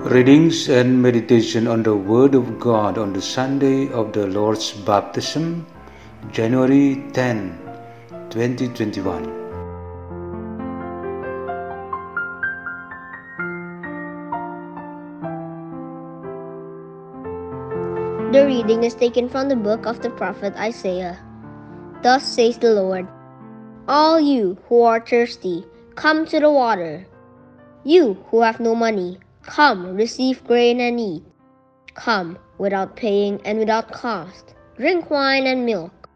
Readings and meditation on the Word of God on the Sunday of the Lord's Baptism, January 10, 2021. The reading is taken from the book of the prophet Isaiah. Thus says the Lord All you who are thirsty, come to the water. You who have no money, come receive grain and eat. Come without paying and without cost. Drink wine and milk.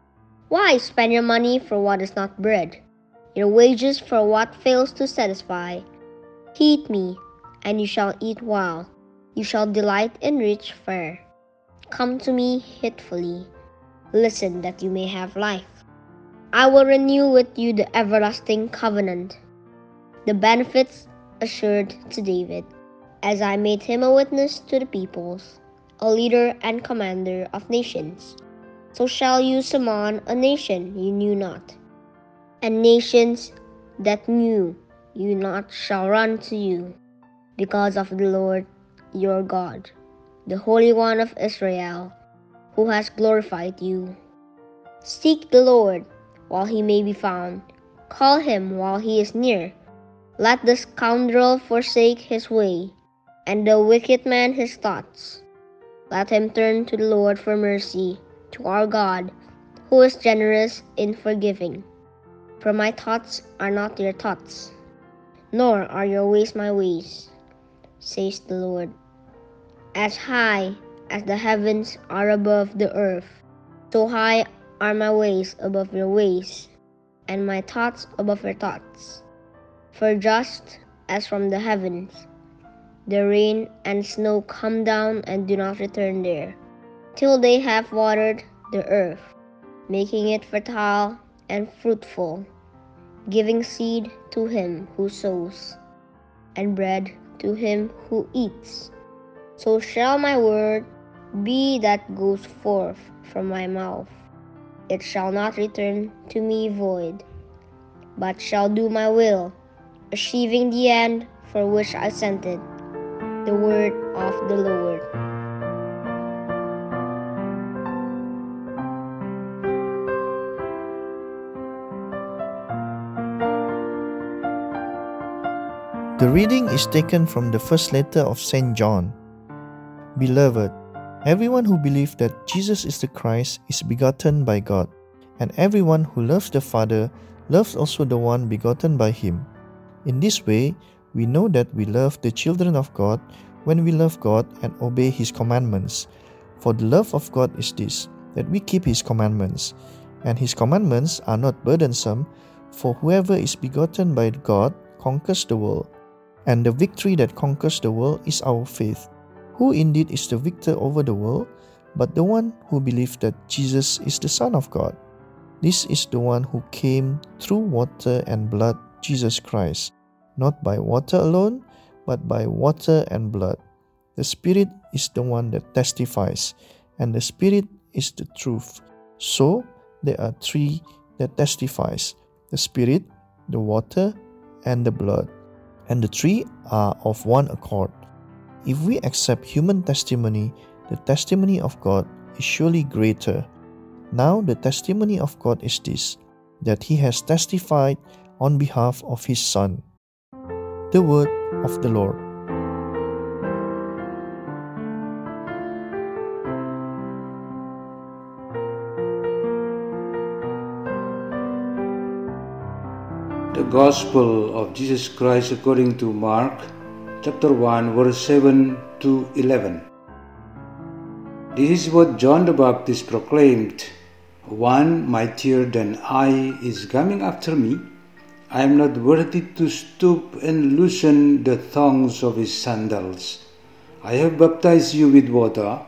Why spend your money for what is not bread, your wages for what fails to satisfy? Heed me, and you shall eat well. You shall delight in rich fare. Come to me heedfully. Listen that you may have life. I will renew with you the everlasting covenant, the benefits assured to David, as I made him a witness to the peoples, a leader and commander of nations. So shall you summon a nation you knew not, and nations that knew you not shall run to you, because of the Lord your God the Holy One of Israel, who has glorified you. Seek the Lord while he may be found, call him while he is near. Let the scoundrel forsake his way, and the wicked man his thoughts. Let him turn to the Lord for mercy, to our God, who is generous in forgiving. For my thoughts are not your thoughts, nor are your ways my ways, says the Lord. As high as the heavens are above the earth, so high are my ways above your ways, and my thoughts above your thoughts. For just as from the heavens the rain and snow come down and do not return there, till they have watered the earth, making it fertile and fruitful, giving seed to him who sows, and bread to him who eats so shall my word be that goes forth from my mouth. It shall not return to me void, but shall do my will, achieving the end for which I sent it. The word of the Lord. The reading is taken from the first letter of St. John. Beloved, everyone who believes that Jesus is the Christ is begotten by God, and everyone who loves the Father loves also the one begotten by him. In this way, we know that we love the children of God when we love God and obey his commandments. For the love of God is this, that we keep his commandments, and his commandments are not burdensome, for whoever is begotten by God conquers the world. And the victory that conquers the world is our faith. Who indeed is the victor over the world, but the one who believes that Jesus is the Son of God? This is the one who came through water and blood, Jesus Christ, not by water alone, but by water and blood. The Spirit is the one that testifies, and the Spirit is the truth. So there are three that testifies the Spirit, the water, and the blood. And the three are of one accord. If we accept human testimony, the testimony of God is surely greater. Now, the testimony of God is this that He has testified on behalf of His Son. The Word of the Lord. The Gospel of Jesus Christ according to Mark chapter 1 verse 7 to 11. This is what John the Baptist proclaimed One mightier than I is coming after me. I am not worthy to stoop and loosen the thongs of his sandals. I have baptized you with water,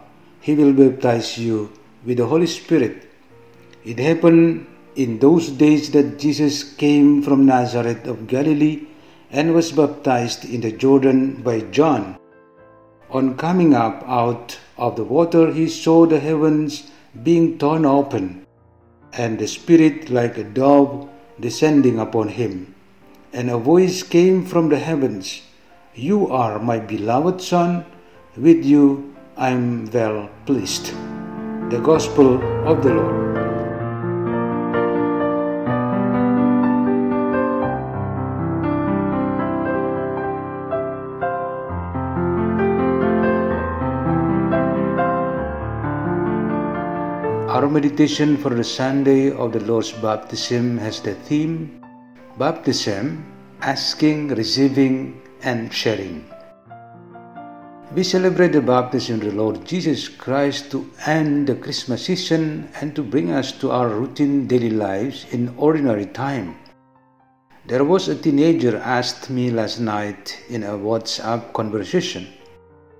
he will baptize you with the Holy Spirit. It happened in those days that Jesus came from Nazareth of Galilee and was baptized in the Jordan by John. On coming up out of the water, he saw the heavens being torn open, and the Spirit like a dove descending upon him. And a voice came from the heavens You are my beloved Son, with you I am well pleased. The Gospel of the Lord. Meditation for the Sunday of the Lord's baptism has the theme Baptism, Asking, Receiving, and Sharing. We celebrate the baptism of the Lord Jesus Christ to end the Christmas season and to bring us to our routine daily lives in ordinary time. There was a teenager asked me last night in a WhatsApp conversation,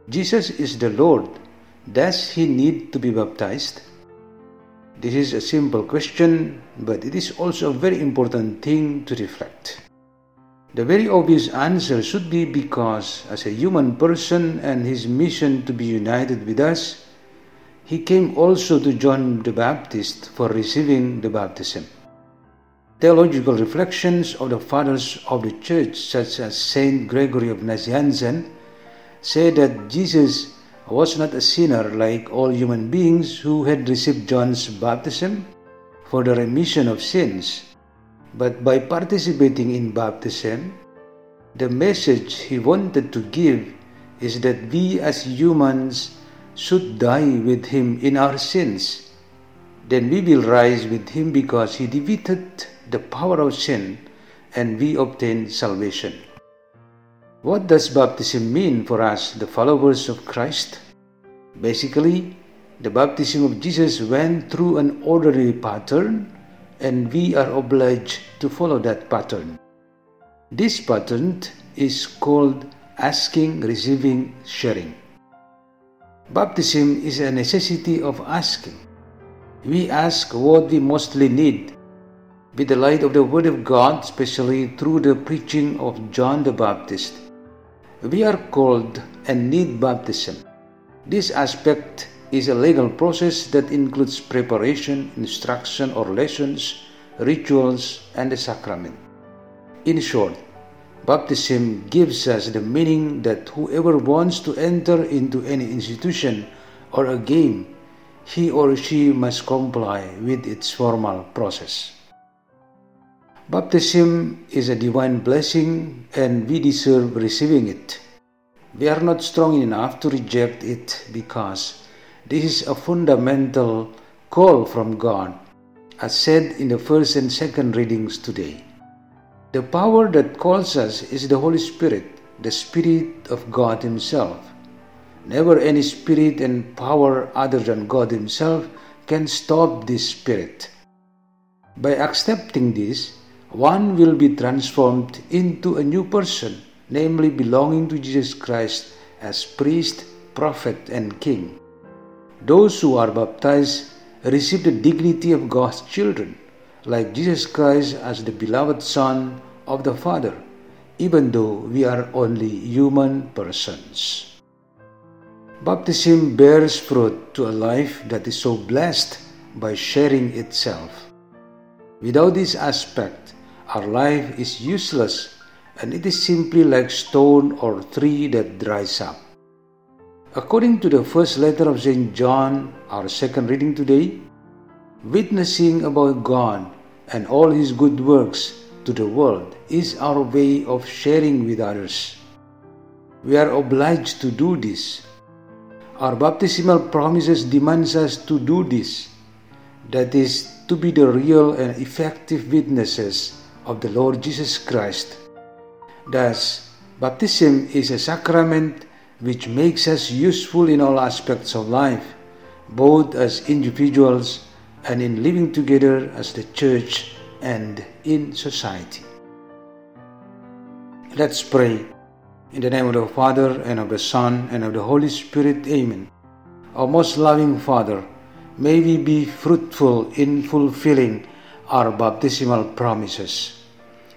Jesus is the Lord. Does he need to be baptized? This is a simple question, but it is also a very important thing to reflect. The very obvious answer should be because, as a human person and his mission to be united with us, he came also to John the Baptist for receiving the baptism. Theological reflections of the fathers of the church, such as Saint Gregory of Nazianzen, say that Jesus was not a sinner like all human beings who had received John's baptism for the remission of sins, but by participating in baptism, the message he wanted to give is that we as humans should die with him in our sins. Then we will rise with him because he defeated the power of sin and we obtain salvation. What does baptism mean for us, the followers of Christ? Basically, the baptism of Jesus went through an orderly pattern, and we are obliged to follow that pattern. This pattern is called asking, receiving, sharing. Baptism is a necessity of asking. We ask what we mostly need. With the light of the Word of God, especially through the preaching of John the Baptist, we are called and need baptism. This aspect is a legal process that includes preparation, instruction or lessons, rituals, and the sacrament. In short, baptism gives us the meaning that whoever wants to enter into any institution or a game, he or she must comply with its formal process. Baptism is a divine blessing and we deserve receiving it. We are not strong enough to reject it because this is a fundamental call from God, as said in the first and second readings today. The power that calls us is the Holy Spirit, the Spirit of God Himself. Never any spirit and power other than God Himself can stop this Spirit. By accepting this, one will be transformed into a new person namely belonging to Jesus Christ as priest, prophet, and king. Those who are baptized receive the dignity of God's children, like Jesus Christ as the beloved Son of the Father, even though we are only human persons. Baptism bears fruit to a life that is so blessed by sharing itself. Without this aspect, our life is useless and it is simply like stone or tree that dries up. According to the first letter of St. John, our second reading today, witnessing about God and all His good works to the world is our way of sharing with others. We are obliged to do this. Our baptismal promises demands us to do this. That is, to be the real and effective witnesses of the Lord Jesus Christ Thus, baptism is a sacrament which makes us useful in all aspects of life, both as individuals and in living together as the church and in society. Let's pray. In the name of the Father, and of the Son, and of the Holy Spirit, Amen. Our most loving Father, may we be fruitful in fulfilling our baptismal promises.